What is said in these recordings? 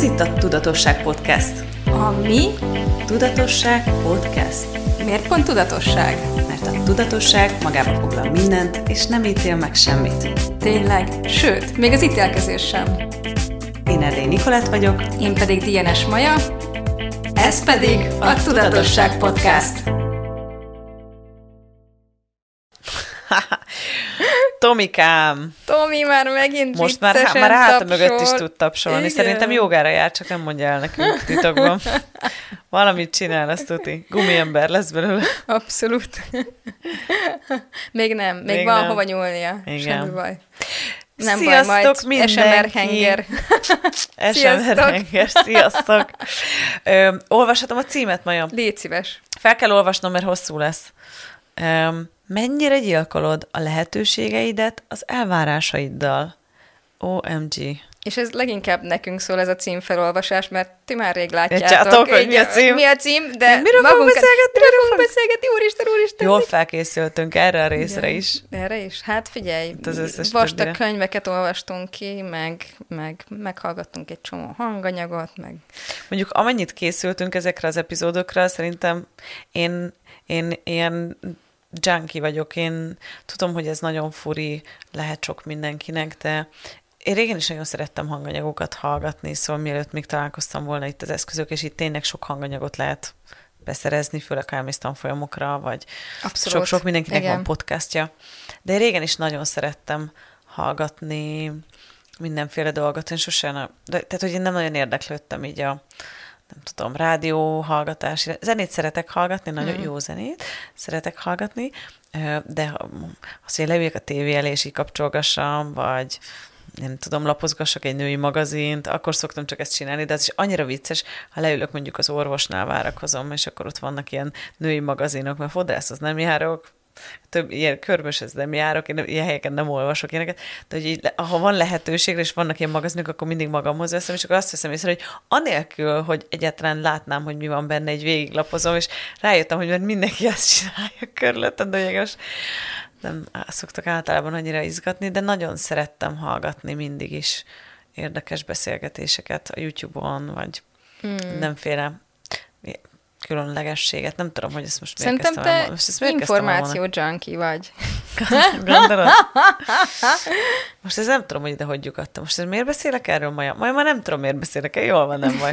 Ez itt a Tudatosság Podcast. A mi? Tudatosság Podcast. Miért pont tudatosság? Mert a tudatosság magába foglal mindent, és nem ítél meg semmit. Tényleg, sőt, még az ítélkezés sem. Én Erdély Nikolát vagyok. Én pedig Dienes Maja. Ez pedig a Tudatosság Podcast. Tomikám! Tomi már megint Most már, há- már háta tapsol. mögött is tud tapsolni. Igen. Szerintem jogára jár, csak nem mondja el nekünk titokban. Valamit csinál, azt tuti. Gumiember lesz belőle. Abszolút. még nem, még, Még van nem. hova nyúlnia. Igen. Semmi baj. Nem Sziasztok baj, majd mindenki! SMR henger. SMR Sziasztok! henger, sziasztok! Ö, olvashatom a címet, Maja? Légy szíves. Fel kell olvasnom, mert hosszú lesz. Ö, mennyire gyilkolod a lehetőségeidet az elvárásaiddal? OMG. És ez leginkább nekünk szól ez a címfelolvasás, mert ti már rég látjátok. Látjátok, hogy mi a cím? Mi a cím, de miről fogunk magunkat- beszélgetni? Miről fogunk beszélgetni? Úristen, úristen! Jól felkészültünk erre a részre Igen. is. Erre is? Hát figyelj, Itt az vastag többire. könyveket olvastunk ki, meg, meg meghallgattunk egy csomó hanganyagot, meg Mondjuk amennyit készültünk ezekre az epizódokra, szerintem én, én ilyen junkie vagyok, én tudom, hogy ez nagyon furi, lehet sok mindenkinek, de én régen is nagyon szerettem hanganyagokat hallgatni, szóval mielőtt még találkoztam volna itt az eszközök, és itt tényleg sok hanganyagot lehet beszerezni, főleg elmész tanfolyamokra, vagy Abszolút. sok-sok mindenkinek Igen. van podcastja. De én régen is nagyon szerettem hallgatni mindenféle dolgot. Én sosem, de, tehát hogy én nem nagyon érdeklődtem így a nem tudom, rádió hallgatás. Zenét szeretek hallgatni, nagyon Mhm. jó zenét szeretek hallgatni, de azt, hogy leüljek a tévé elé, és így kapcsolgassam, vagy nem tudom, lapozgassak egy női magazint, akkor szoktam csak ezt csinálni, de az is annyira vicces, ha leülök mondjuk az orvosnál várakozom, és akkor ott vannak ilyen női magazinok, mert fodrászhoz nem járok, több ilyen körböshez nem járok, én nem- ilyen helyeken nem olvasok ilyeneket, de hogy így, ha van lehetőség, és vannak ilyen magazinok, akkor mindig magamhoz veszem, és akkor azt veszem észre, hogy anélkül, hogy egyáltalán látnám, hogy mi van benne, egy végiglapozom, és rájöttem, hogy mert mindenki ezt csinálja körülöttem, de mégis nem szoktak általában annyira izgatni, de nagyon szerettem hallgatni mindig is érdekes beszélgetéseket a YouTube-on, vagy Hmm. mindenféle különlegességet. Nem tudom, hogy ezt most miért Szerintem el te mo- most ezt miért információ junkie vagy. Gondolod? Most ez nem tudom, hogy ide hogy lyukadtam. Most ez miért beszélek erről, Maja? Maja, már nem tudom, miért beszélek el. Jól van, nem baj.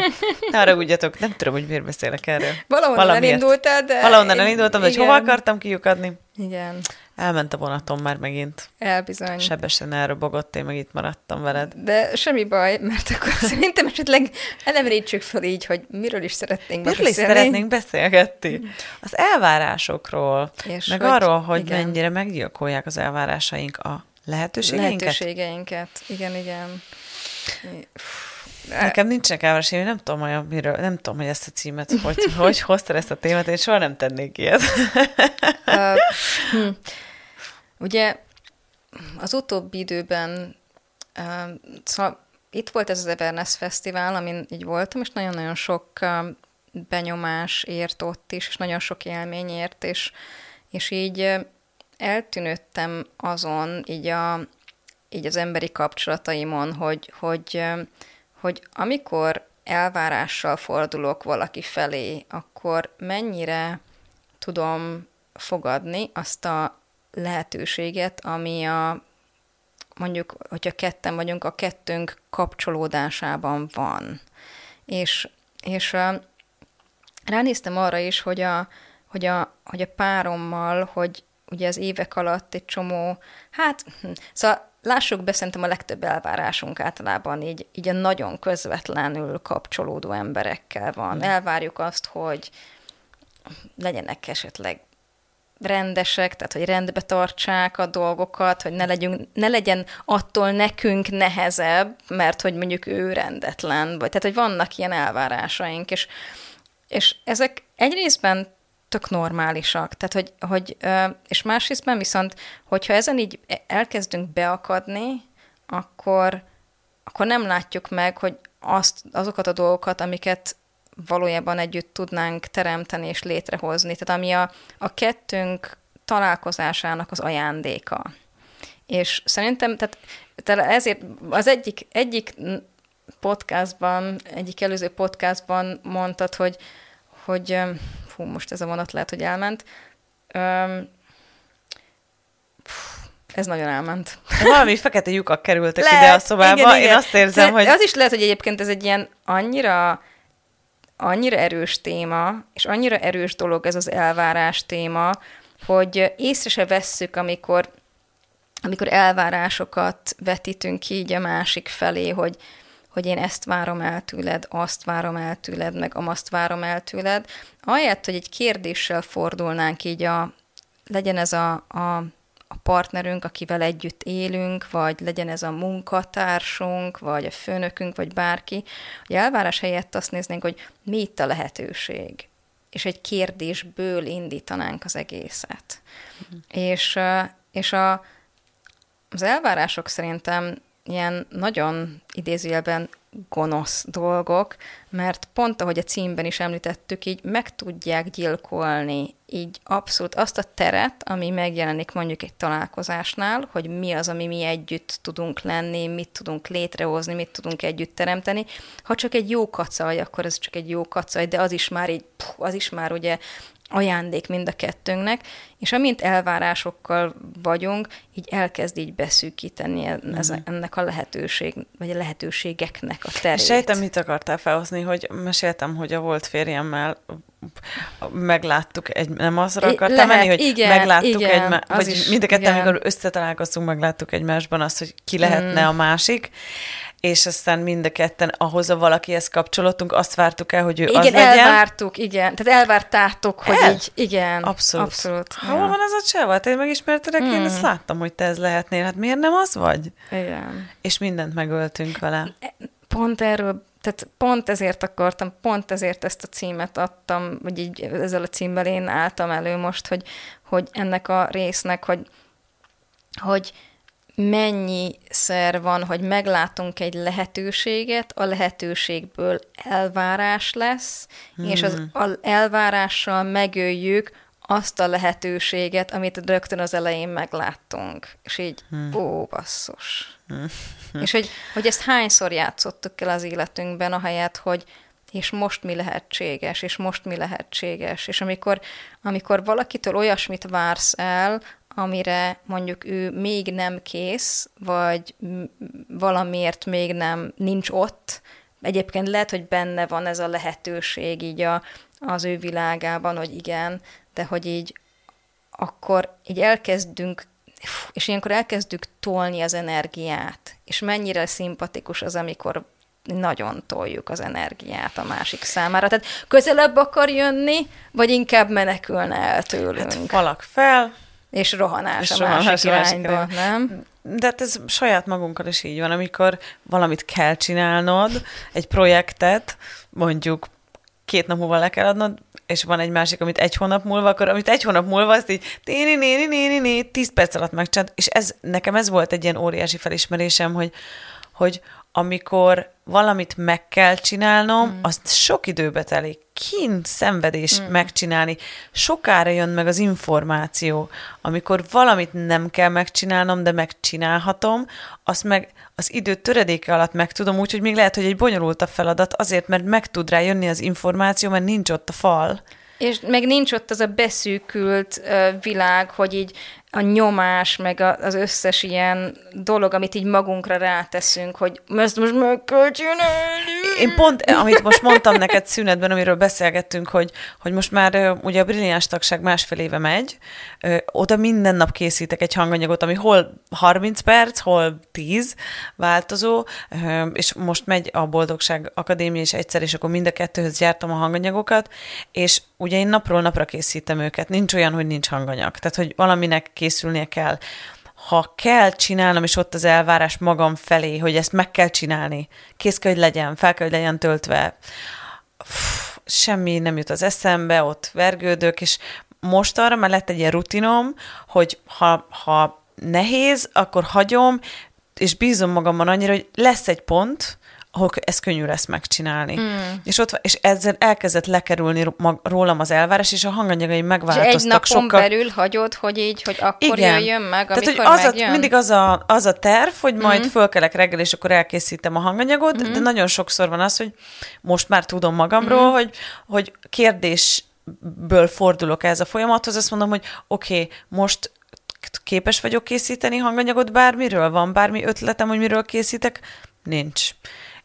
Ne haragudjatok, nem tudom, hogy miért beszélek erről. Valahonnan Valamiért. elindultál, de... Valahonnan elindultam, de hogy hova akartam kiukadni? Igen, Elment a vonatom már megint. elbizony. Sebesen elrobogott, én meg itt maradtam veled. De semmi baj, mert akkor szerintem esetleg elemerítsük fel így, hogy miről is szeretnénk ma Miről is beszélni. szeretnénk beszélgetni? Az elvárásokról, És meg hogy- arról, hogy igen. mennyire meggyilkolják az elvárásaink a lehetőségeinket. Lehetőségeinket. Igen, igen. Nekem nincsenek elvárásaim, én nem tudom, olyan, miről, nem tudom, hogy ezt a címet, hogy, hogy hoztad ezt a témát, én soha nem tennék ilyet. Ö, hm. Ugye az utóbbi időben ö, szóval itt volt ez az Everness Fesztivál, amin így voltam, és nagyon-nagyon sok ö, benyomás ért ott is, és nagyon sok élmény ért, és, és így ö, eltűnődtem azon, így, a, így az emberi kapcsolataimon, hogy, hogy, hogy amikor elvárással fordulok valaki felé, akkor mennyire tudom fogadni azt a lehetőséget, ami a mondjuk, hogyha ketten vagyunk, a kettőnk kapcsolódásában van. És, és ránéztem arra is, hogy a, hogy, a, hogy a párommal, hogy ugye az évek alatt egy csomó, hát, hm, szóval lássuk be, szerintem a legtöbb elvárásunk általában így, így a nagyon közvetlenül kapcsolódó emberekkel van. Elvárjuk azt, hogy legyenek esetleg rendesek, tehát hogy rendbe tartsák a dolgokat, hogy ne, legyünk, ne legyen attól nekünk nehezebb, mert hogy mondjuk ő rendetlen, vagy tehát, hogy vannak ilyen elvárásaink, és, és ezek egyrésztben tök normálisak, tehát hogy, hogy és másrésztben viszont, hogyha ezen így elkezdünk beakadni, akkor, akkor nem látjuk meg, hogy azt, azokat a dolgokat, amiket valójában együtt tudnánk teremteni és létrehozni. Tehát ami a, a kettőnk találkozásának az ajándéka. És szerintem, tehát, tehát ezért az egyik, egyik podcastban, egyik előző podcastban mondtad, hogy, hogy fú, most ez a vonat lehet, hogy elment, ez nagyon elment. Valami fekete lyukak kerültek lehet, ide a szobába, igen, igen. én azt érzem, De hogy... Az is lehet, hogy egyébként ez egy ilyen annyira annyira erős téma, és annyira erős dolog ez az elvárás téma, hogy észre se vesszük, amikor, amikor elvárásokat vetítünk így a másik felé, hogy, hogy én ezt várom el tőled, azt várom el tőled, meg amazt várom el tőled. Ahelyett, hogy egy kérdéssel fordulnánk így a, legyen ez a, a a partnerünk, akivel együtt élünk, vagy legyen ez a munkatársunk, vagy a főnökünk, vagy bárki, hogy elvárás helyett azt néznénk, hogy mi itt a lehetőség, és egy kérdésből indítanánk az egészet. Mm. És, és a, az elvárások szerintem ilyen nagyon idézőjelben gonosz dolgok, mert pont ahogy a címben is említettük, így meg tudják gyilkolni így abszolút azt a teret, ami megjelenik mondjuk egy találkozásnál, hogy mi az, ami mi együtt tudunk lenni, mit tudunk létrehozni, mit tudunk együtt teremteni. Ha csak egy jó kacaj, akkor ez csak egy jó kacaj, de az is már így, az is már ugye ajándék mind a kettőnknek, és amint elvárásokkal vagyunk, így elkezd így beszűkíteni ez, mm. ennek a lehetőség, vagy a lehetőségeknek a terét. Sejtem, mit akartál felhozni, hogy meséltem, hogy a volt férjemmel megláttuk egy, nem azra akartam Lehet, menni, hogy igen, megláttuk igen, egy, vagy mind a ketten, amikor összetalálkoztunk, megláttuk egymásban azt, hogy ki lehetne mm. a másik, és aztán mind a ketten ahhoz a valakihez kapcsolódtunk, azt vártuk el, hogy ő igen, az legyen. Igen, elvártuk, igen. Tehát elvártátok, hogy el? így, igen. Abszolút. Abszolút. Ha ja. van az a csávát? Én megismertelek, mm. én ezt láttam, hogy te ez lehetnél. Hát miért nem az vagy? Igen. És mindent megöltünk vele. Pont erről tehát pont ezért akartam, pont ezért ezt a címet adtam, vagy így ezzel a címmel én álltam elő most, hogy, hogy ennek a résznek, hogy, hogy mennyiszer van, hogy meglátunk egy lehetőséget, a lehetőségből elvárás lesz, hmm. és az hmm. elvárással megöljük azt a lehetőséget, amit rögtön az elején megláttunk. És így, hmm. ó, basszus. Hmm. És hogy, hogy ezt hányszor játszottuk el az életünkben, ahelyett, hogy és most mi lehetséges, és most mi lehetséges. És amikor, amikor valakitől olyasmit vársz el, amire mondjuk ő még nem kész, vagy valamiért még nem nincs ott. Egyébként lehet, hogy benne van ez a lehetőség így a, az ő világában, hogy igen, de hogy így akkor így elkezdünk, és ilyenkor elkezdjük tolni az energiát, és mennyire szimpatikus az, amikor nagyon toljuk az energiát a másik számára. Tehát közelebb akar jönni, vagy inkább menekülne el tőlünk? Hát falak fel, és rohanás és a rohanás másik irányba, másik nem? De hát ez saját magunkkal is így van, amikor valamit kell csinálnod, egy projektet, mondjuk két nap múlva le kell adnod, és van egy másik, amit egy hónap múlva, akkor amit egy hónap múlva, azt így néni, néni, néni, néni, tíz perc alatt megcsinált, és ez, nekem ez volt egy ilyen óriási felismerésem, hogy, hogy amikor valamit meg kell csinálnom, mm. azt sok időbe telik. Kint szenvedés mm. megcsinálni. Sokára jön meg az információ. Amikor valamit nem kell megcsinálnom, de megcsinálhatom, azt meg az idő töredéke alatt megtudom, úgyhogy még lehet, hogy egy bonyolultabb feladat azért, mert meg tud rá jönni az információ, mert nincs ott a fal. És meg nincs ott az a beszűkült uh, világ, hogy így a nyomás, meg a, az összes ilyen dolog, amit így magunkra ráteszünk, hogy most meg kell csinálni. Én pont, amit most mondtam neked szünetben, amiről beszélgettünk, hogy, hogy most már ugye a brilliáns tagság másfél éve megy, oda minden nap készítek egy hanganyagot, ami hol 30 perc, hol 10 változó, és most megy a Boldogság Akadémia is egyszer, és akkor mind a kettőhöz gyártom a hanganyagokat, és ugye én napról napra készítem őket. Nincs olyan, hogy nincs hanganyag. Tehát, hogy valaminek készülnie kell. Ha kell csinálnom, és ott az elvárás magam felé, hogy ezt meg kell csinálni, kész kell, hogy legyen, fel kell, hogy legyen töltve, Uf, semmi nem jut az eszembe, ott vergődök, és most arra már lett egy ilyen rutinom, hogy ha, ha nehéz, akkor hagyom, és bízom magamban annyira, hogy lesz egy pont, ahol ez könnyű lesz megcsinálni. Mm. És ott és ezzel elkezdett lekerülni rólam az elvárás, és a hanganyagaim megváltoztak és egy napon sokkal. belül hagyod, hogy így, hogy akkor Igen. jöjjön meg, Tehát, hogy az megjön? a, mindig az a, az a terv, hogy majd mm. fölkelek reggel, és akkor elkészítem a hanganyagot, mm. de nagyon sokszor van az, hogy most már tudom magamról, mm. hogy, hogy kérdésből fordulok ez a folyamathoz, azt mondom, hogy oké, okay, most képes vagyok készíteni hanganyagot bármiről? Van bármi ötletem, hogy miről készítek? Nincs.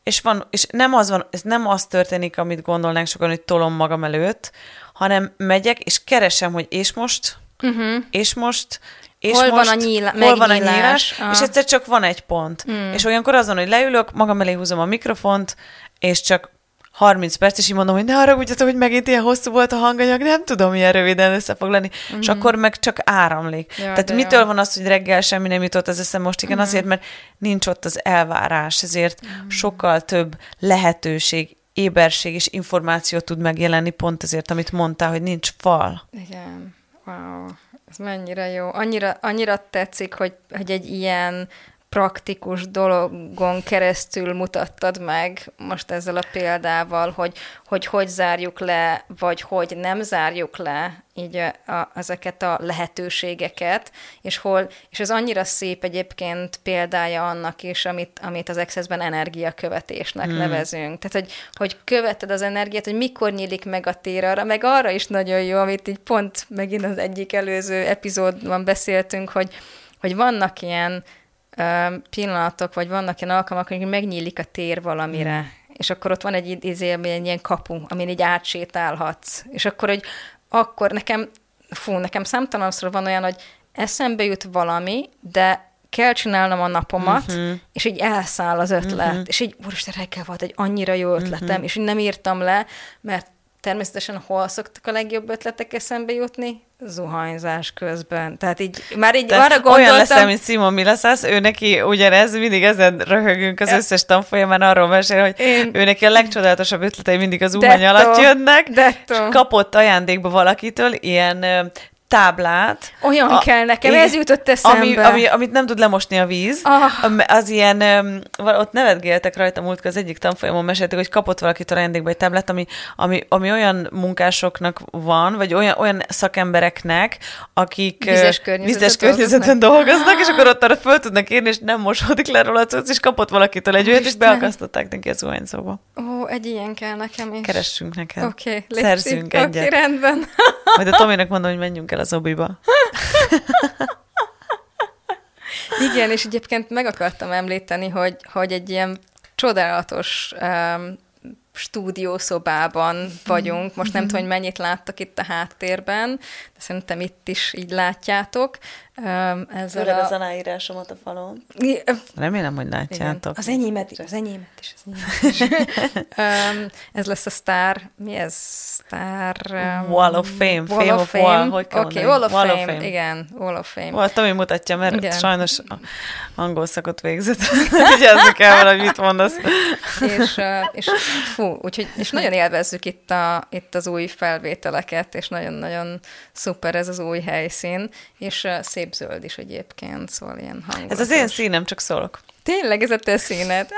És, van, és nem az van, ez nem az történik, amit gondolnánk sokan, hogy tolom magam előtt, hanem megyek, és keresem, hogy és most, uh-huh. és most, és hol most, van a, nyíla, hol van a nyílás, és egyszer csak van egy pont. Hmm. És olyankor azon, hogy leülök, magam elé húzom a mikrofont, és csak 30 perc, és így mondom, hogy ne haragudjatok, hogy megint ilyen hosszú volt a hanganyag, nem tudom ilyen röviden összefoglalni, mm-hmm. és akkor meg csak áramlik. Ja, Tehát mitől jó. van az, hogy reggel semmi nem jutott az eszem most? Igen, mm-hmm. azért, mert nincs ott az elvárás, ezért mm-hmm. sokkal több lehetőség, éberség és információ tud megjelenni pont azért, amit mondtál, hogy nincs fal. Igen, wow. Ez mennyire jó. Annyira, annyira tetszik, hogy, hogy egy ilyen praktikus dologon keresztül mutattad meg most ezzel a példával, hogy hogy, hogy zárjuk le, vagy hogy nem zárjuk le így a, a, ezeket a lehetőségeket, és hol, és ez annyira szép egyébként példája annak is, amit, amit az Access-ben energiakövetésnek hmm. nevezünk. Tehát, hogy, hogy követed az energiát, hogy mikor nyílik meg a tér arra, meg arra is nagyon jó, amit így pont megint az egyik előző epizódban beszéltünk, hogy, hogy vannak ilyen pillanatok, vagy vannak ilyen alkalmak, hogy megnyílik a tér valamire, mm. és akkor ott van egy, izé, egy ilyen kapu, amin így átsétálhatsz, és akkor, hogy akkor nekem, fú, nekem számtalanszor van olyan, hogy eszembe jut valami, de kell csinálnom a napomat, uh-huh. és így elszáll az ötlet, uh-huh. és így, úristen, reggel volt egy annyira jó ötletem, uh-huh. és így nem írtam le, mert természetesen hol szoktak a legjobb ötletek eszembe jutni? Zuhanyzás közben. Tehát így már így Tehát arra gondoltam... Olyan lesz, mint Simon Milaszász, ő neki ugyanez, mindig ezen röhögünk az összes tanfolyamán, arról mesél, hogy Én... ő neki a legcsodálatosabb ötletei mindig az zuhany alatt jönnek, és kapott ajándékba valakitől ilyen táblát. Olyan a, kell nekem, ez jutott eszembe. Ami, ami, amit nem tud lemosni a víz. Ah. Az ilyen, ott nevetgéltek rajta múltkor az egyik tanfolyamon meséltek, hogy kapott valakitől ajándékba egy táblát, ami, ami, ami olyan munkásoknak van, vagy olyan, olyan szakembereknek, akik vizes környezetben, vizes környezetben dolgoznak, és akkor ott arra föl tudnak írni, és nem mosódik le róla a és kapott valakitől egy olyat, és beakasztották neki a zuhanyzóba. Ó, egy ilyen kell nekem is. Keressünk neked. Oké, okay, Szerzünk egyet. Okay, rendben. Majd a Tominak mondom, hogy menjünk el az obiba. Igen, és egyébként meg akartam említeni, hogy, hogy egy ilyen csodálatos um, stúdiószobában vagyunk. Most nem tudom, hogy mennyit láttak itt a háttérben, de szerintem itt is így látjátok. Ezzel Főleg a... az aláírásomat a falon. Remélem, hogy látjátok. Igen. Az enyémet is, az enyémet is. Az enyémet is. ez lesz a Star, mi ez? Star... Um, Wall of Fame. Wall fame of Fame. Wall, hogy kell okay, Wall, of, Wall fame. of Fame. Igen, Wall of Fame. Wall, Tomi mutatja, mert igen. sajnos angol szakot végzett. Vigyázni kell hogy mit mondasz. és, és fú, úgyhogy, és nagyon élvezzük itt, a, itt az új felvételeket, és nagyon-nagyon szuper ez az új helyszín, és szép szép zöld is egyébként, szóval ilyen hangulatos. Ez az én színem, csak szólok. Tényleg ez a te színed?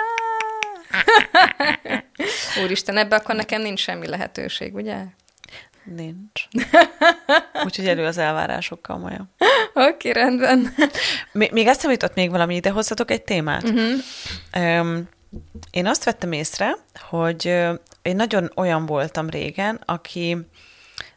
Úristen, ebbe akkor nekem nincs semmi lehetőség, ugye? Nincs. Úgyhogy elő az elvárásokkal, Maja. Oké, okay, rendben. még, még eszembe jutott még valami, ide hozhatok egy témát. Uh-huh. Um, én azt vettem észre, hogy én nagyon olyan voltam régen, aki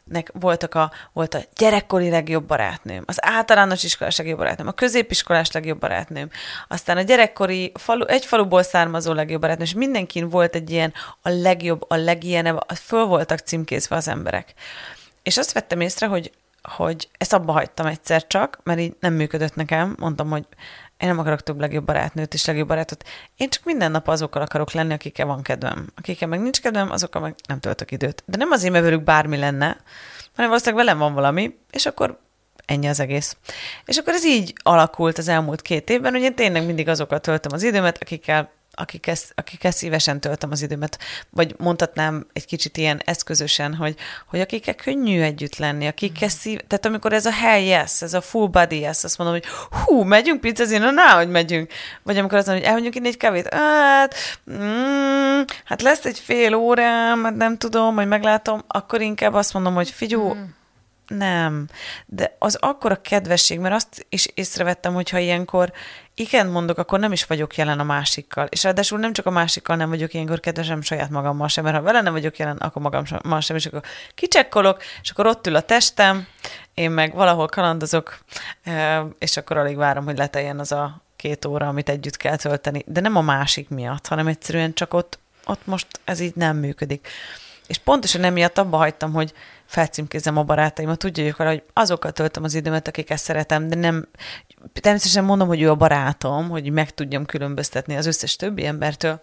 nek voltak a, volt a gyerekkori legjobb barátnőm, az általános iskolás legjobb barátnőm, a középiskolás legjobb barátnőm, aztán a gyerekkori falu, egy faluból származó legjobb barátnőm, és mindenkin volt egy ilyen a legjobb, a legilyenebb, föl voltak címkézve az emberek. És azt vettem észre, hogy, hogy ezt abba hagytam egyszer csak, mert így nem működött nekem, mondtam, hogy én nem akarok több legjobb barátnőt és legjobb barátot. Én csak minden nap azokkal akarok lenni, akikkel van kedvem. Akikkel meg nincs kedvem, azokkal meg nem töltök időt. De nem azért, mert velük bármi lenne, hanem valószínűleg velem van valami, és akkor ennyi az egész. És akkor ez így alakult az elmúlt két évben, hogy én tényleg mindig azokkal töltöm az időmet, akikkel akikkel, akikkel szívesen töltöm az időmet, vagy mondhatnám egy kicsit ilyen eszközösen, hogy, hogy akikkel könnyű együtt lenni, akikkel szív, tehát amikor ez a hell yes, ez a full body yes, azt mondom, hogy hú, megyünk pizzazni, na, na, hogy megyünk. Vagy amikor azt mondom, hogy elmegyünk inni egy kávét, hát, mm, hát lesz egy fél órám, hát nem tudom, hogy meglátom, akkor inkább azt mondom, hogy figyú, mm nem, de az akkora kedvesség, mert azt is észrevettem, hogy ha ilyenkor igen mondok, akkor nem is vagyok jelen a másikkal. És ráadásul nem csak a másikkal nem vagyok ilyenkor kedvesem saját magammal sem, mert ha vele nem vagyok jelen, akkor magammal sem, és akkor kicsekkolok, és akkor ott ül a testem, én meg valahol kalandozok, és akkor alig várom, hogy leteljen az a két óra, amit együtt kell tölteni. De nem a másik miatt, hanem egyszerűen csak ott, ott most ez így nem működik. És pontosan emiatt abba hagytam, hogy felcímkézem a barátaimat, úgy vagyok hogy azokkal töltöm az időmet, akiket szeretem, de nem, természetesen mondom, hogy ő a barátom, hogy meg tudjam különböztetni az összes többi embertől,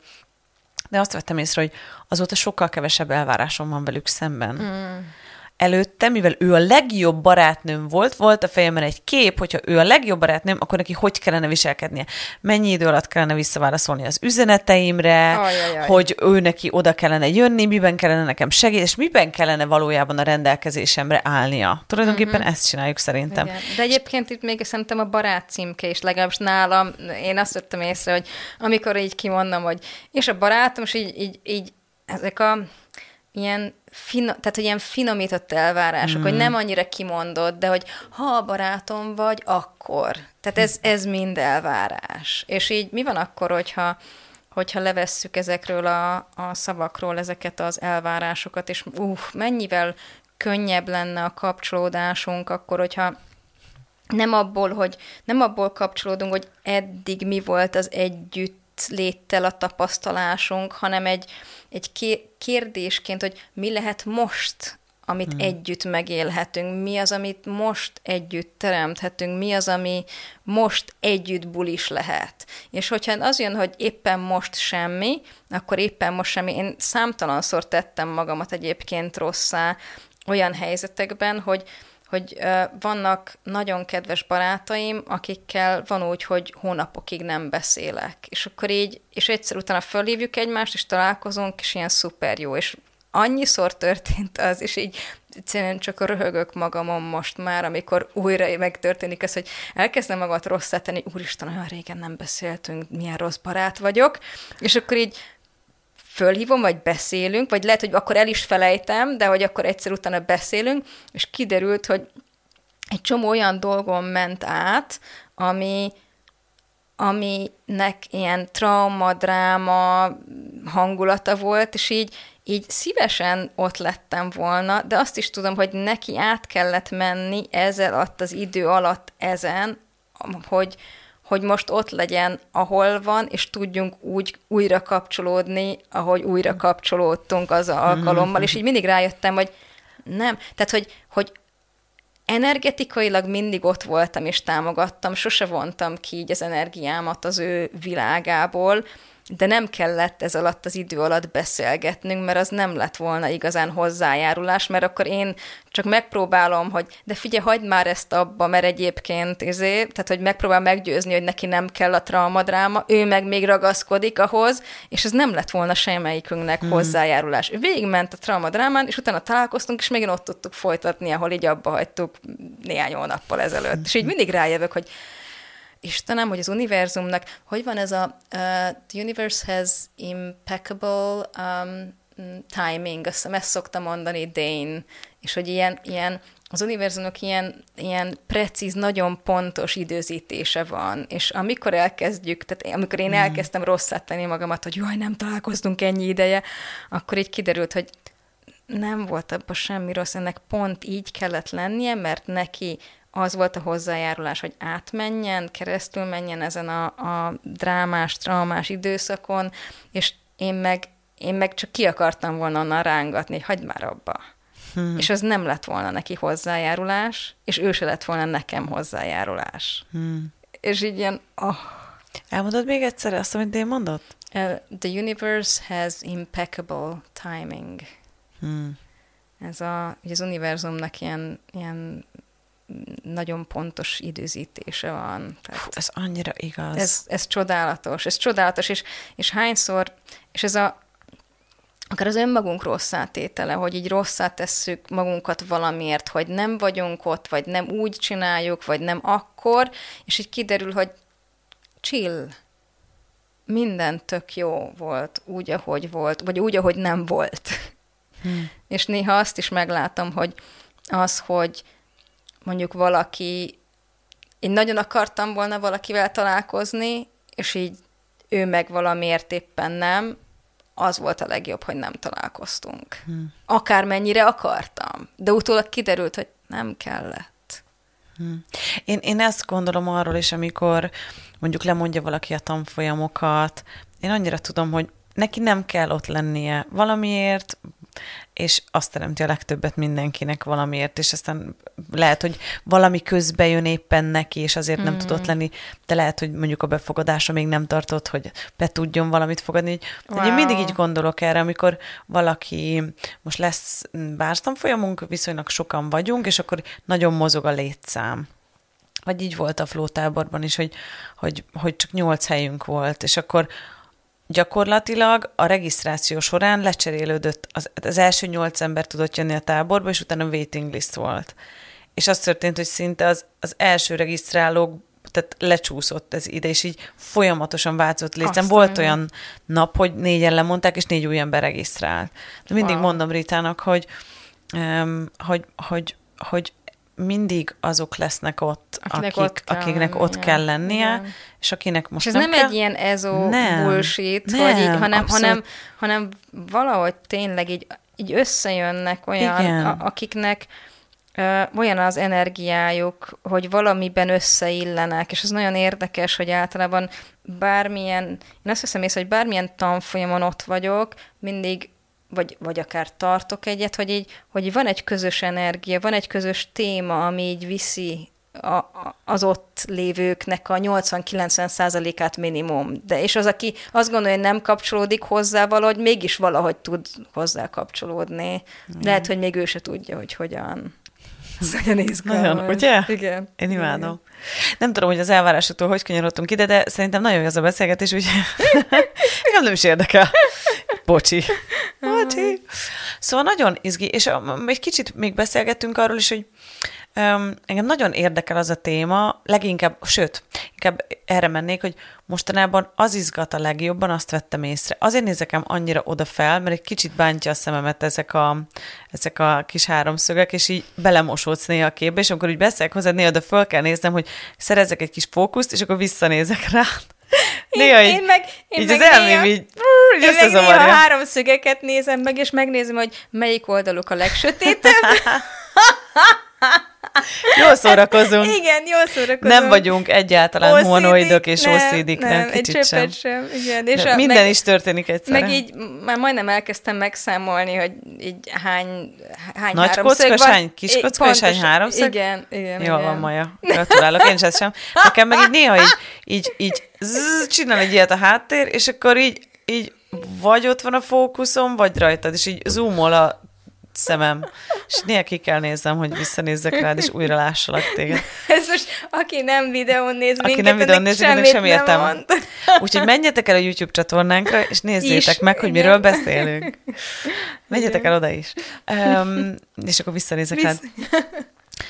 de azt vettem észre, hogy azóta sokkal kevesebb elvárásom van velük szemben. Mm előtte, mivel ő a legjobb barátnőm volt, volt a fejemben egy kép, hogyha ő a legjobb barátnőm, akkor neki hogy kellene viselkednie. Mennyi idő alatt kellene visszaválaszolni az üzeneteimre, Ajajaj. hogy ő neki oda kellene jönni, miben kellene nekem segíteni, és miben kellene valójában a rendelkezésemre állnia. Tulajdonképpen uh-huh. ezt csináljuk szerintem. Igen. De egyébként itt még szerintem a barát címke is, legalábbis nálam, én azt vettem észre, hogy amikor így kimondom, hogy és a barátom, és így, így, így ezek a ilyen, fino, tehát, hogy ilyen finomított elvárások, mm. hogy nem annyira kimondott, de hogy ha a barátom vagy, akkor. Tehát ez, ez mind elvárás. És így mi van akkor, hogyha hogyha levesszük ezekről a, a szavakról ezeket az elvárásokat, és uh, mennyivel könnyebb lenne a kapcsolódásunk, akkor, hogyha nem abból, hogy nem abból kapcsolódunk, hogy eddig mi volt az együtt léttel a tapasztalásunk, hanem egy, egy kérdésként, hogy mi lehet most, amit hmm. együtt megélhetünk, mi az, amit most együtt teremthetünk, mi az, ami most együtt bulis lehet. És hogyha az jön, hogy éppen most semmi, akkor éppen most semmi. Én számtalanszor tettem magamat egyébként rosszá olyan helyzetekben, hogy hogy vannak nagyon kedves barátaim, akikkel van úgy, hogy hónapokig nem beszélek. És akkor így, és egyszer utána fölhívjuk egymást, és találkozunk, és ilyen szuper jó. És annyiszor történt az, és így egyszerűen csak röhögök magamon most már, amikor újra megtörténik ez, hogy elkezdem magamat rosszá tenni, úristen, olyan régen nem beszéltünk, milyen rossz barát vagyok, és akkor így fölhívom, vagy beszélünk, vagy lehet, hogy akkor el is felejtem, de hogy akkor egyszer utána beszélünk, és kiderült, hogy egy csomó olyan dolgon ment át, ami, aminek ilyen trauma, dráma hangulata volt, és így, így szívesen ott lettem volna, de azt is tudom, hogy neki át kellett menni ezzel az idő alatt ezen, hogy, hogy most ott legyen, ahol van, és tudjunk úgy újra kapcsolódni, ahogy újra kapcsolódtunk az alkalommal, és így mindig rájöttem, hogy nem. Tehát, hogy, hogy energetikailag mindig ott voltam és támogattam, sose vontam ki így az energiámat az ő világából, de nem kellett ez alatt az idő alatt beszélgetnünk, mert az nem lett volna igazán hozzájárulás, mert akkor én csak megpróbálom, hogy de figyelj, hagyd már ezt abba, mert egyébként, izé, tehát hogy megpróbál meggyőzni, hogy neki nem kell a traumadráma, ő meg még ragaszkodik ahhoz, és ez nem lett volna semmelyikünknek hmm. hozzájárulás. Végigment a traumadrámán, és utána találkoztunk, és még ott tudtuk folytatni, ahol így abba hagytuk néhány hónappal ezelőtt. És így mindig rájövök, hogy Istenem, hogy az univerzumnak, hogy van ez a uh, the universe has impeccable um, timing, azt ezt szokta mondani Dane, és hogy ilyen, ilyen az univerzumnak ilyen, ilyen precíz, nagyon pontos időzítése van, és amikor elkezdjük, tehát amikor én mhm. elkezdtem rosszát tenni magamat, hogy jaj, nem találkoztunk ennyi ideje, akkor így kiderült, hogy nem volt abban semmi rossz, ennek pont így kellett lennie, mert neki az volt a hozzájárulás, hogy átmenjen, keresztül menjen ezen a, a drámás, traumás időszakon, és én meg, én meg csak ki akartam volna onnan rángatni, hogy hagyd már abba. Hmm. És az nem lett volna neki hozzájárulás, és ő se lett volna nekem hozzájárulás. Hmm. És így ilyen, oh. Elmondod még egyszer azt, amit én mondott? Uh, the universe has impeccable timing. Hmm. Ez a, az univerzumnak ilyen, ilyen nagyon pontos időzítése van. Tehát Fú, ez annyira igaz. Ez, ez csodálatos, ez csodálatos, és, és hányszor, és ez a, akár az önmagunk rossz átétele, hogy így rosszát tesszük magunkat valamiért, hogy nem vagyunk ott, vagy nem úgy csináljuk, vagy nem akkor, és így kiderül, hogy chill, minden tök jó volt, úgy, ahogy volt, vagy úgy, ahogy nem volt. Hmm. És néha azt is meglátom, hogy az, hogy mondjuk valaki, én nagyon akartam volna valakivel találkozni, és így ő meg valamiért éppen nem, az volt a legjobb, hogy nem találkoztunk. Hmm. Akármennyire akartam. De utólag kiderült, hogy nem kellett. Hmm. Én, én ezt gondolom arról is, amikor mondjuk lemondja valaki a tanfolyamokat, én annyira tudom, hogy neki nem kell ott lennie valamiért, és azt teremti a legtöbbet mindenkinek valamiért, és aztán lehet, hogy valami közbe jön éppen neki, és azért nem mm. tudott lenni, de lehet, hogy mondjuk a befogadása még nem tartott, hogy be tudjon valamit fogadni. Wow. Én mindig így gondolok erre, amikor valaki, most lesz bárstanfolyamunk, viszonylag sokan vagyunk, és akkor nagyon mozog a létszám vagy így volt a flótáborban is, hogy, hogy, hogy csak nyolc helyünk volt, és akkor gyakorlatilag a regisztráció során lecserélődött, az, az első nyolc ember tudott jönni a táborba, és utána waiting list volt. És az történt, hogy szinte az, az első regisztrálók tehát lecsúszott ez ide, és így folyamatosan változott létszám. Volt olyan nap, hogy négyen lemondták, és négy új ember regisztrált. De mindig wow. mondom Ritának, hogy, um, hogy, hogy, hogy mindig azok lesznek ott, akinek akik, ott kell, akiknek ott kell lennie, igen. és akinek most és ez nem, nem kell. egy ilyen ezo nem, bullshit, nem, hogy így, hanem, hanem, hanem valahogy tényleg így, így összejönnek olyan, igen. a, akiknek ö, olyan az energiájuk, hogy valamiben összeillenek, és ez nagyon érdekes, hogy általában bármilyen, én azt hiszem észre, hogy bármilyen tanfolyamon ott vagyok, mindig vagy, vagy akár tartok egyet, hogy így, hogy van egy közös energia, van egy közös téma, ami így viszi a, az ott lévőknek a 80-90 százalékát minimum. De és az, aki azt gondolja, hogy nem kapcsolódik hozzá valahogy, mégis valahogy tud hozzá kapcsolódni. Mm. Lehet, hogy még ő se tudja, hogy hogyan. Ez nagyon izgalmas. Nagyon, ugye? Igen. Én imádom. Igen. Nem tudom, hogy az elvárásoktól hogy kanyarodtunk ide, de szerintem nagyon jó az a beszélgetés, úgyhogy engem nem is érdekel. Bocsi. Bocsi. Szóval nagyon izgi, és egy kicsit még beszélgettünk arról is, hogy Um, engem nagyon érdekel az a téma, leginkább, sőt, inkább erre mennék, hogy mostanában az izgat a legjobban, azt vettem észre. Azért nézek annyira oda fel, mert egy kicsit bántja a szememet ezek a, ezek a kis háromszögek, és így belemosódsz néha a képbe, és amikor úgy beszélek hozzád, néha oda föl kell néznem, hogy szerezzek egy kis fókuszt, és akkor visszanézek rá. Néha én, így, én meg, én így meg az elmém így, így én meg néha háromszögeket nézem meg, és megnézem, hogy melyik oldaluk a legsötétebb. Jól szórakozunk. Hát, igen, jól szórakozunk. Nem vagyunk egyáltalán OCD, monoidok és OCD-k, nem, nem, kicsit egy sem. sem. Igen, és a, minden meg, is történik egyszerre. Meg így már majdnem elkezdtem megszámolni, hogy így hány, hány Nagy kocka, van. hány kis kocka, és hány háromszög? Igen, igen. Jól igen. van, Maja. Gratulálok, én is sem. Nekem meg így néha így, így, így zzz, csinál egy ilyet a háttér, és akkor így, így vagy ott van a fókuszom, vagy rajtad, és így zoomol a szemem, és néha ki kell néznem, hogy visszanézzek rád, és újra lássalak téged. Ez most, aki nem videón néz aki minket, nem videón néz, semmit sem értem. Úgyhogy menjetek el a YouTube csatornánkra, és nézzétek is, meg, hogy igen. miről beszélünk. Menjetek el oda is. Um, és akkor visszanézek Visz... rád.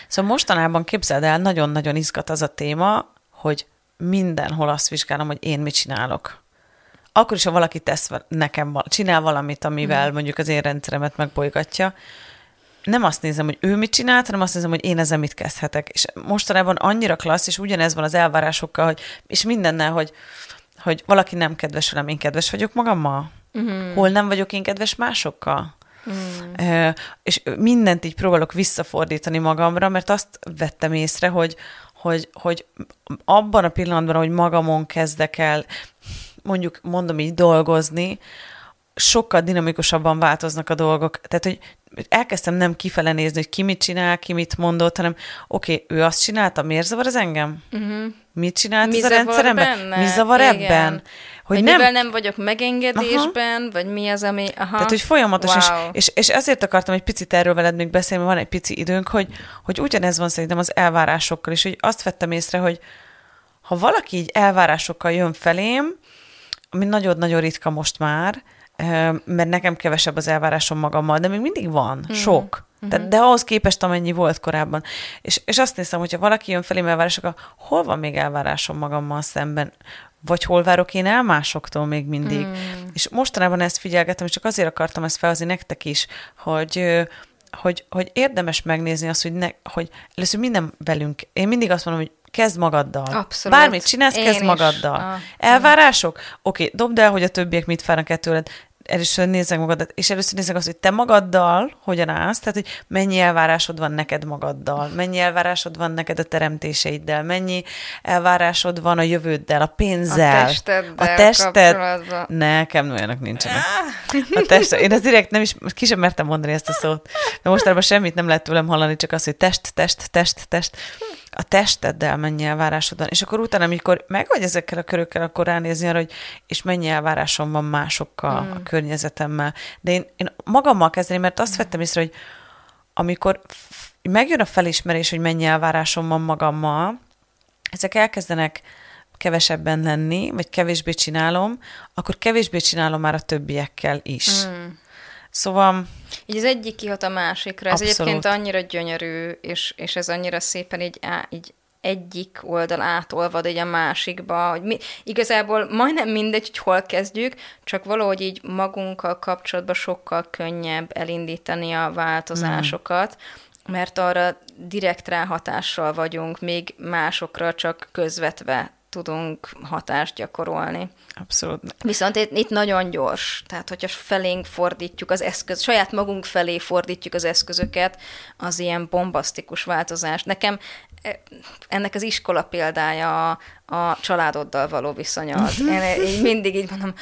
Szóval mostanában képzeld el, nagyon-nagyon izgat az a téma, hogy mindenhol azt vizsgálom, hogy én mit csinálok akkor is, ha valaki tesz nekem, csinál valamit, amivel mm. mondjuk az én rendszeremet megbolygatja, nem azt nézem, hogy ő mit csinált, hanem azt nézem, hogy én ezzel mit kezdhetek. És mostanában annyira klassz, és ugyanez van az elvárásokkal, hogy, és mindennel, hogy, hogy valaki nem kedves velem, én kedves vagyok magammal. Mm. Hol nem vagyok én kedves másokkal. Mm. És mindent így próbálok visszafordítani magamra, mert azt vettem észre, hogy, hogy, hogy abban a pillanatban, hogy magamon kezdek el mondjuk mondom így dolgozni, sokkal dinamikusabban változnak a dolgok. Tehát, hogy elkezdtem nem kifele nézni, hogy ki mit csinál, ki mit mondott, hanem oké, okay, ő azt csinálta, miért zavar az engem? Uh-huh. Mit csinált Mi ez a rendszeremben? benne? Mi zavar Igen. ebben? Hogy Hogy nem, mivel nem vagyok megengedésben, vagy mi az, ami... Aha. tehát, hogy folyamatosan, wow. és, és, és ezért akartam egy picit erről veled még beszélni, van egy pici időnk, hogy, hogy ugyanez van szerintem az elvárásokkal is, hogy azt vettem észre, hogy ha valaki így elvárásokkal jön felém, ami nagyon-nagyon ritka most már, mert nekem kevesebb az elvárásom magammal, de még mindig van, mm. sok. Tehát, de ahhoz képest, amennyi volt korábban. És, és azt nézem, hogyha valaki jön felém elvárásokkal, hol van még elvárásom magammal szemben? Vagy hol várok én el másoktól még mindig? Mm. És mostanában ezt figyelgetem, és csak azért akartam ezt felhozni nektek is, hogy hogy, hogy érdemes megnézni azt, hogy, ne, hogy először minden velünk, én mindig azt mondom, hogy kezd magaddal. Abszolút. Bármit csinálsz, Én kezd is. magaddal. Ah. Elvárások? Oké, dobd el, hogy a többiek mit várnak el tőled. Először nézzek magadat, és először nézzek azt, hogy te magaddal hogyan állsz, tehát, hogy mennyi elvárásod van neked magaddal, mennyi elvárásod van neked a teremtéseiddel, mennyi elvárásod van a jövőddel, a pénzzel, A testeddel a tested. Nekem olyanok nincsenek. A test, én ezt direkt nem is, ki sem mertem mondani ezt a szót. De mostanában semmit nem lehet tőlem hallani, csak az, hogy test, test, test, test. A testeddel mennyi elvárásod. És akkor utána, amikor meg vagy ezekkel a körökkel, akkor ránézni arra, hogy és mennyi elvárásom van másokkal, mm. a környezetemmel. De én, én magammal kezdeni, mert azt vettem észre, hogy amikor megjön a felismerés, hogy mennyi elvárásom van magammal, ezek elkezdenek kevesebben lenni, vagy kevésbé csinálom, akkor kevésbé csinálom már a többiekkel is. Mm. Szóval Így az egyik kihat a másikra. Ez Abszolút. egyébként annyira gyönyörű, és, és ez annyira szépen így, á, így egyik oldal átolvad egy a másikba, hogy mi, igazából majdnem mindegy, hogy hol kezdjük, csak valahogy így magunkkal kapcsolatban sokkal könnyebb elindítani a változásokat, mert arra direkt ráhatással vagyunk, még másokra csak közvetve tudunk hatást gyakorolni. abszolút. Viszont itt, itt nagyon gyors, tehát hogyha felénk fordítjuk az eszköz, saját magunk felé fordítjuk az eszközöket, az ilyen bombasztikus változás. Nekem eh, ennek az iskola példája a, a családoddal való viszonyat. Én így mindig így mondom,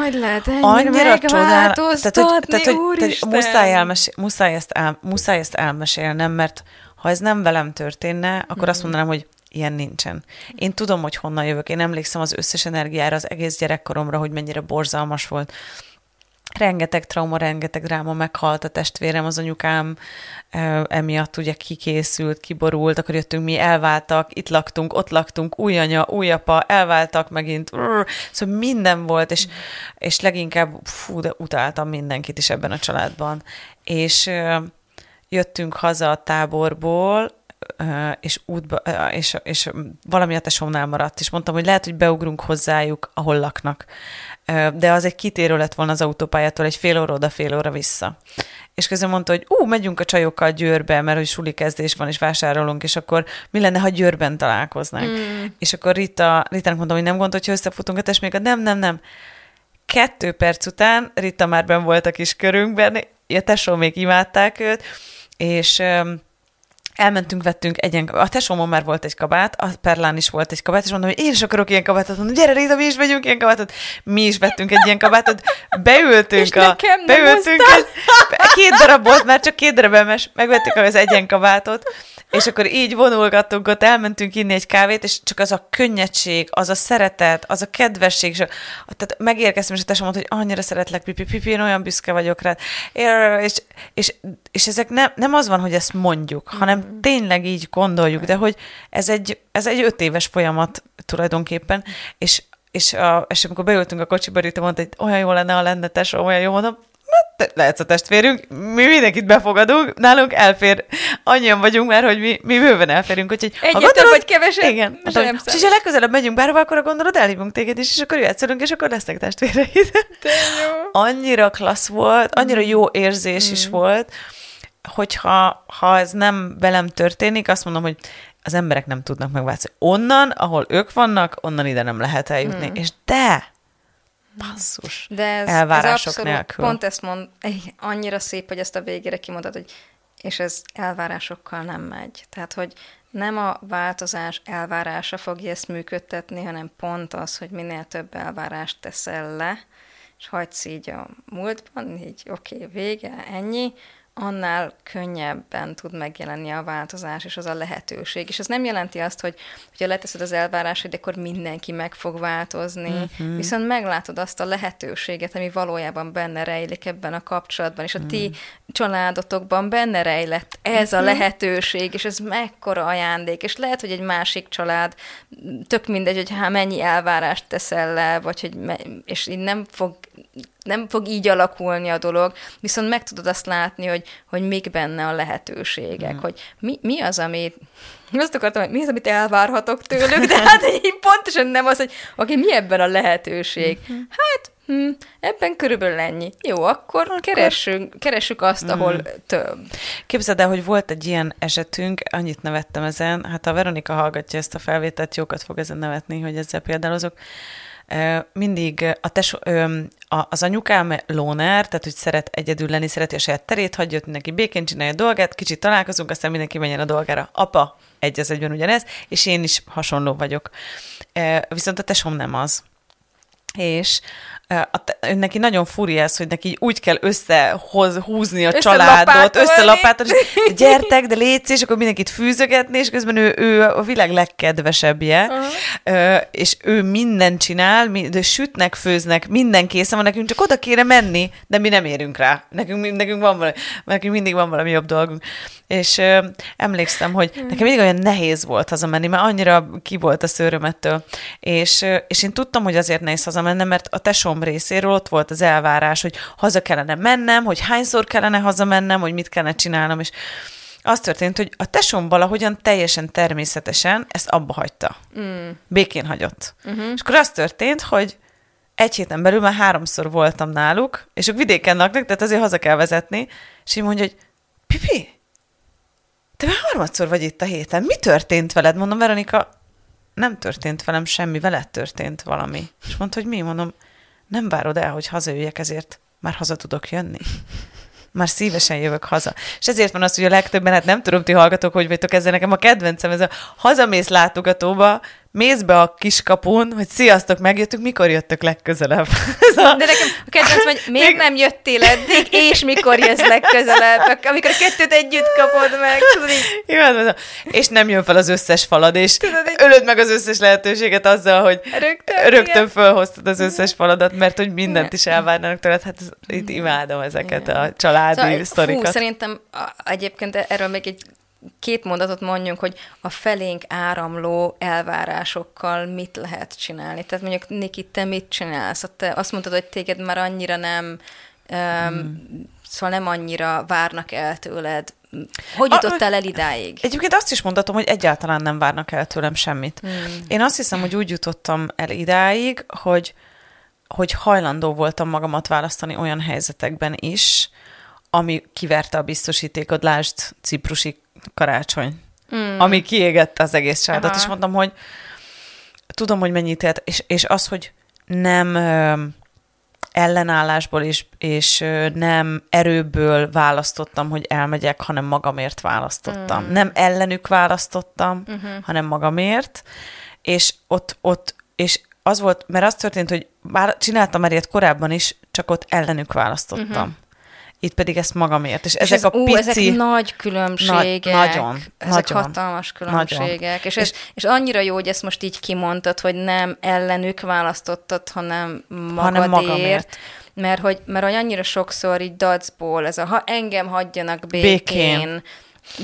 hogy lehet ennyire Annyira csodál, tehát, hogy, tehát, hogy, tehát muszáj, elmes, muszáj, ezt el, muszáj ezt elmesélnem, mert ha ez nem velem történne, akkor Mhm. azt mondanám, hogy ilyen nincsen. Én tudom, hogy honnan jövök. Én emlékszem az összes energiára, az egész gyerekkoromra, hogy mennyire borzalmas volt. Rengeteg trauma, rengeteg dráma, meghalt a testvérem, az anyukám emiatt ugye kikészült, kiborult, akkor jöttünk mi, elváltak, itt laktunk, ott laktunk, új anya, új apa, elváltak megint, Urr, szóval minden volt, és, és leginkább, fú, de utáltam mindenkit is ebben a családban. És jöttünk haza a táborból, és útba, és, és valami a tesómnál maradt, és mondtam, hogy lehet, hogy beugrunk hozzájuk, ahol laknak. De az egy kitérő lett volna az autópályától, egy fél óra oda, fél óra vissza. És közben mondta, hogy ú, megyünk a csajokkal Győrbe, mert hogy suli kezdés van, és vásárolunk, és akkor mi lenne, ha Győrben találkoznánk. Mm. És akkor Rita, Ritának mondom, hogy nem gondolt, hogyha összefutunk a testméket, nem, nem, nem. Kettő perc után Rita már ben volt a kis körünkben, a tesó még imádták őt, és elmentünk, vettünk egyen, a tesómon már volt egy kabát, a Perlán is volt egy kabát, és mondom, hogy én is akarok ilyen kabátot, mondom, gyere Rita, mi is vegyünk ilyen kabátot. Mi is vettünk egy ilyen kabátot, beültünk És a... nekem beültünk egy, két darab volt, már csak két darab elmes, megvettük az egyen kabátot, és akkor így vonulgattunk ott, elmentünk inni egy kávét, és csak az a könnyedség, az a szeretet, az a kedvesség, és, a, tehát megérkeztem, és a tesóm mondta, hogy annyira szeretlek, pipi, pipi, én olyan büszke vagyok rád. És, és, és ezek nem, nem az van, hogy ezt mondjuk, hanem tényleg így gondoljuk, de hogy ez egy, ez egy öt éves folyamat tulajdonképpen, és és, a, és amikor beültünk a kocsiba, Rita mondta, hogy olyan jó lenne, ha lenne tesó, olyan jó, mondom, "Hát, te lehetsz a testvérünk, mi mindenkit befogadunk, nálunk elfér, annyian vagyunk már, hogy mi, mi bőven elférünk, úgyhogy Egyet több vagy kevesebb, igen, mondtam, nem és ha legközelebb megyünk bárhova, akkor gondolod, elhívunk téged is, és akkor jöhetsz és akkor lesznek testvéreid. De jó. annyira klassz volt, annyira jó érzés is volt, hogyha ha ez nem velem történik, azt mondom, hogy az emberek nem tudnak megváltozni. Onnan, ahol ők vannak, onnan ide nem lehet eljutni. Mm. És de, basszus, De ez, elvárások ez abszolút, nélkül. pont ezt mond, annyira szép, hogy ezt a végére kimondod, hogy és ez elvárásokkal nem megy. Tehát, hogy nem a változás elvárása fogja ezt működtetni, hanem pont az, hogy minél több elvárást teszel le, és hagysz így a múltban, így oké, okay, vége, ennyi, annál könnyebben tud megjelenni a változás és az a lehetőség. És ez nem jelenti azt, hogy ha leteszed az elvárásod, akkor mindenki meg fog változni, uh-huh. viszont meglátod azt a lehetőséget, ami valójában benne rejlik ebben a kapcsolatban, és a ti uh-huh. családotokban benne rejlett ez a lehetőség, és ez mekkora ajándék, és lehet, hogy egy másik család, tök mindegy, hogy hát mennyi elvárást teszel le, vagy hogy me- és így nem fog nem fog így alakulni a dolog, viszont meg tudod azt látni, hogy, hogy mik benne a lehetőségek, mm. hogy mi, mi az, amit azt akartam, hogy mi az, amit elvárhatok tőlük, de hát így pontosan nem az, hogy oké, okay, mi ebben a lehetőség? Mm-hmm. Hát, hm, ebben körülbelül ennyi. Jó, akkor, akkor... Keressünk, keressük azt, mm. ahol több. Képzeld el, hogy volt egy ilyen esetünk, annyit nevettem ezen, hát a Veronika hallgatja ezt a felvételt, jókat fog ezen nevetni, hogy ezzel példálozok mindig a tes, az anyukám lóner, tehát hogy szeret egyedül lenni, szereti a saját terét, hagyja ott mindenki békén csinálja a dolgát, kicsit találkozunk, aztán mindenki menjen a dolgára. Apa, egy az egyben ugyanez, és én is hasonló vagyok. Viszont a tesom nem az. És a, neki nagyon furi ez, hogy neki úgy kell összehúzni a családot, összelapátolni, és gyertek, de létsz, és akkor mindenkit fűzögetni, és közben ő, ő a világ legkedvesebbje, uh-huh. és ő mindent csinál, de sütnek, főznek, minden készen van nekünk, csak oda kéne menni, de mi nem érünk rá. Nekünk, nekünk van valami, nekünk mindig van valami jobb dolgunk. És ö, emlékszem, hogy nekem mindig olyan nehéz volt hazamenni, mert annyira ki volt a szőrömettől. És, és én tudtam, hogy azért nehéz hazamennem, mert a tesom részéről ott volt az elvárás, hogy haza kellene mennem, hogy hányszor kellene hazamennem, hogy mit kellene csinálnom, és az történt, hogy a tesom valahogyan teljesen természetesen ezt abba hagyta. Mm. Békén hagyott. Uh-huh. És akkor az történt, hogy egy héten belül már háromszor voltam náluk, és ők vidéken laknak, tehát azért haza kell vezetni, és így mondja, hogy Pipi, te már harmadszor vagy itt a héten, mi történt veled? Mondom, Veronika, nem történt velem semmi, veled történt valami. És mondta, hogy mi? Mondom, nem várod el, hogy hazajöjjek, ezért már haza tudok jönni. Már szívesen jövök haza. És ezért van az, hogy a legtöbben, hát nem tudom, ti hallgatok, hogy vagytok ezzel, nekem a kedvencem, ez a hazamész látogatóba, mész be a kiskapun, hogy sziasztok, megjöttünk, mikor jöttök legközelebb? a... De nekem a kedvenc, hogy miért Még... nem jöttél eddig, és mikor jössz legközelebb, amikor a kettőt együtt kapod meg. Tudod, így... Jó, és nem jön fel az összes falad, és tudod, így... ölöd meg az összes lehetőséget azzal, hogy rögtön, rögtön fölhoztad az összes faladat, mert hogy mindent is elvárnának tőled. Hát itt imádom ezeket igen. a családi szóval, sztorikat. Fú, szerintem egyébként erről még egy két mondatot mondjunk, hogy a felénk áramló elvárásokkal mit lehet csinálni. Tehát mondjuk, Niki, te mit csinálsz? Te azt mondtad, hogy téged már annyira nem, um, szóval nem annyira várnak el tőled. Hogy jutottál el idáig? Egyébként azt is mondhatom, hogy egyáltalán nem várnak el tőlem semmit. Hmm. Én azt hiszem, hogy úgy jutottam el idáig, hogy, hogy hajlandó voltam magamat választani olyan helyzetekben is, ami kiverte a biztosítékot, lásd ciprusi karácsony, mm. ami kiégette az egész családot, és mondtam, hogy tudom, hogy mennyit élt, és, és az, hogy nem ö, ellenállásból és, és ö, nem erőből választottam, hogy elmegyek, hanem magamért választottam. Mm. Nem ellenük választottam, mm-hmm. hanem magamért, és ott, ott, és az volt, mert az történt, hogy bár csináltam már ilyet korábban is, csak ott ellenük választottam. Mm-hmm itt pedig ezt magamért. És, és ezek ez, a pici... Ú, ezek nagy különbségek. Nagy, nagyon. Ezek nagyon, hatalmas különbségek. Nagyon. És, ez, és annyira jó, hogy ezt most így kimondtad, hogy nem ellenük választottad, hanem magadért. Hanem magamért. Mert hogy, mert hogy annyira sokszor így dacból, ez a ha engem hagyjanak békén, békén.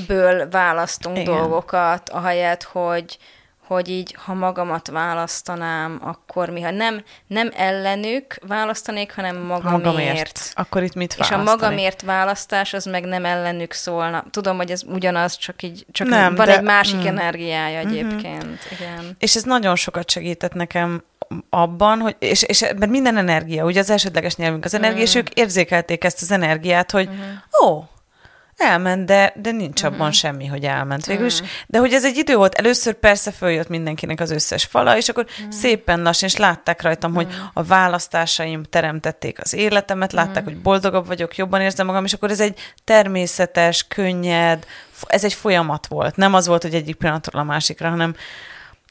ből választunk Igen. dolgokat, ahelyett, hogy, hogy így, ha magamat választanám, akkor mi, ha nem, nem ellenük választanék, hanem magamért. magamért. Akkor itt mit És a magamért választás, az meg nem ellenük szólna. Tudom, hogy ez ugyanaz, csak így, csak nem, van de, egy másik mm. energiája mhm. egyébként. Mm-hmm. Igen. És ez nagyon sokat segített nekem abban, hogy, és, és mert minden energia, ugye az elsődleges nyelvünk az energia, mm. és ők érzékelték ezt az energiát, hogy mm. ó, Elment, de, de nincs abban uh-huh. semmi, hogy elment végül is. Uh-huh. De hogy ez egy idő volt, először persze följött mindenkinek az összes fala, és akkor uh-huh. szépen lassan, és látták rajtam, uh-huh. hogy a választásaim teremtették az életemet, látták, uh-huh. hogy boldogabb vagyok, jobban érzem magam, és akkor ez egy természetes, könnyed, ez egy folyamat volt. Nem az volt, hogy egyik pillanatról a másikra, hanem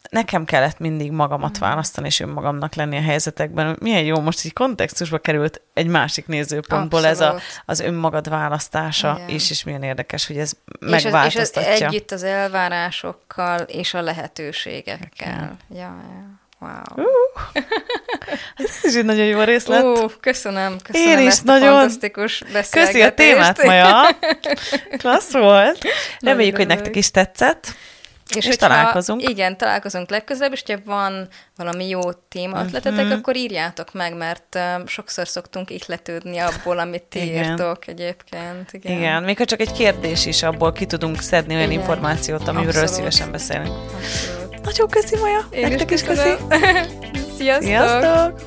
nekem kellett mindig magamat választani, és önmagamnak lenni a helyzetekben. Milyen jó, most így kontextusba került egy másik nézőpontból Abszolút. ez a, az önmagad választása Igen. is, és milyen érdekes, hogy ez És az, és az megváltoztatja. együtt az elvárásokkal és a lehetőségekkel. Ja, ja. Wow. Ez is egy nagyon jó részlet. Ó, köszönöm, köszönöm Én is ezt nagyon- a fantasztikus beszélgetést. Köszi a témát, Maja. Klassz volt. Reméljük, hogy nektek is tetszett. És találkozunk. Igen, találkozunk legközelebb, és ha van valami jó téma ötletetek, Mhm. akkor írjátok meg, mert um, sokszor szoktunk ihletődni abból, amit ti Igen. írtok egyébként. Igen. Igen, még ha csak egy kérdés is, abból ki tudunk szedni olyan Igen. információt, amiről Abszolút. szívesen beszélünk. Abszolút. Nagyon köszi, Maja. Én Nektek is köszi. Sziasztok! Sziasztok!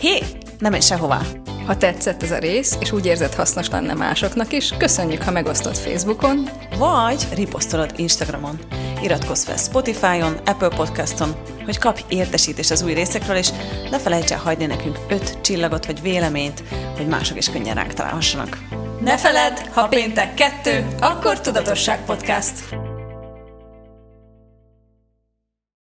Hé, nem menj sehová. Ha tetszett ez a rész, és úgy érzed hasznos lenne másoknak is, köszönjük, ha megosztod Facebookon, Vagy riposztolod Instagramon. Iratkozz fel Spotify-on, Apple Podcaston, hogy kapj értesítést az új részekről, és ne felejts el hagyni nekünk öt csillagot vagy véleményt, hogy mások is könnyen ránk találhassanak. Ne feledd, ha péntek kettő, akkor Tudatosság Podcast.